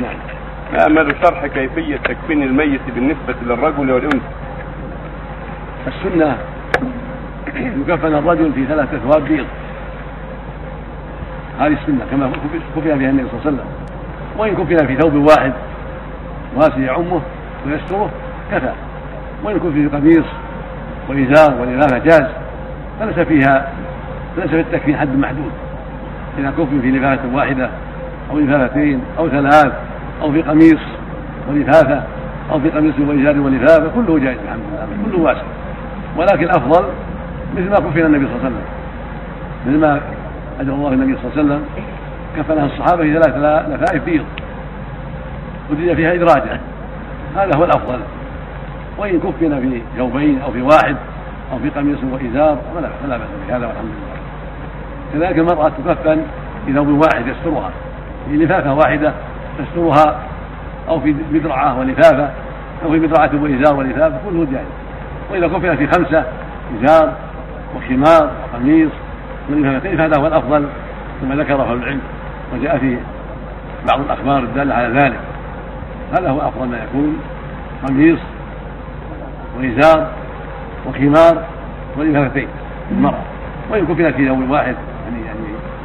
نعم. نأمل شرح كيفية تكفين الميت بالنسبة للرجل والأنثى. السنة يكفن الرجل في ثلاثة أثواب بيض هذه السنة كما كفن فيها النبي صلى الله عليه وسلم. وإن كفن في ثوب واحد واسع يعمه ويستره كفى. وإن كفن في قميص وإزار ولفافة جاز فليس فيها ليس في التكفين حد محدود. إذا كفن في لفافة واحدة أو لفافتين أو ثلاث أو في قميص ولفافة أو في قميص وإزار ولفافة كله جائز الحمد لله كله واسع. ولكن الأفضل مثل ما كفن النبي صلى الله عليه وسلم. مثل ما أجر الله النبي صلى الله عليه وسلم كفنها الصحابة في ثلاث لفائف بيض وجد فيها إدراجة هذا هو الأفضل. وإن كفن في ثوبين أو في واحد أو في قميص وإزار فلا فلا بأس بهذا والحمد لله. كذلك المرأة تكفن في ثوب واحد يسترها. في لفافة واحدة تسترها أو في مدرعة ولفافة أو في مدرعة وإزار ولفافة كله جائز. وإذا كفن في خمسة إزار وخمار وقميص ولفافتين فهذا هو الأفضل كما ذكره أهل العلم وجاء في بعض الأخبار الدالة على ذلك. هذا هو أفضل ما يكون قميص وإزار وخمار ولفافتين المرأة وإن كفنت في ثوب واحد يعني يعني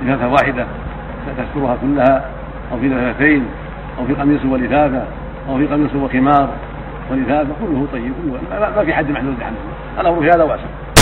لفافة واحدة تسترها كلها أو في لفافتين أو في قميص ولفافة أو في قميص وخمار ولفافة كله طيب ما في حد محدود الحمد لله الأمر في هذا واسع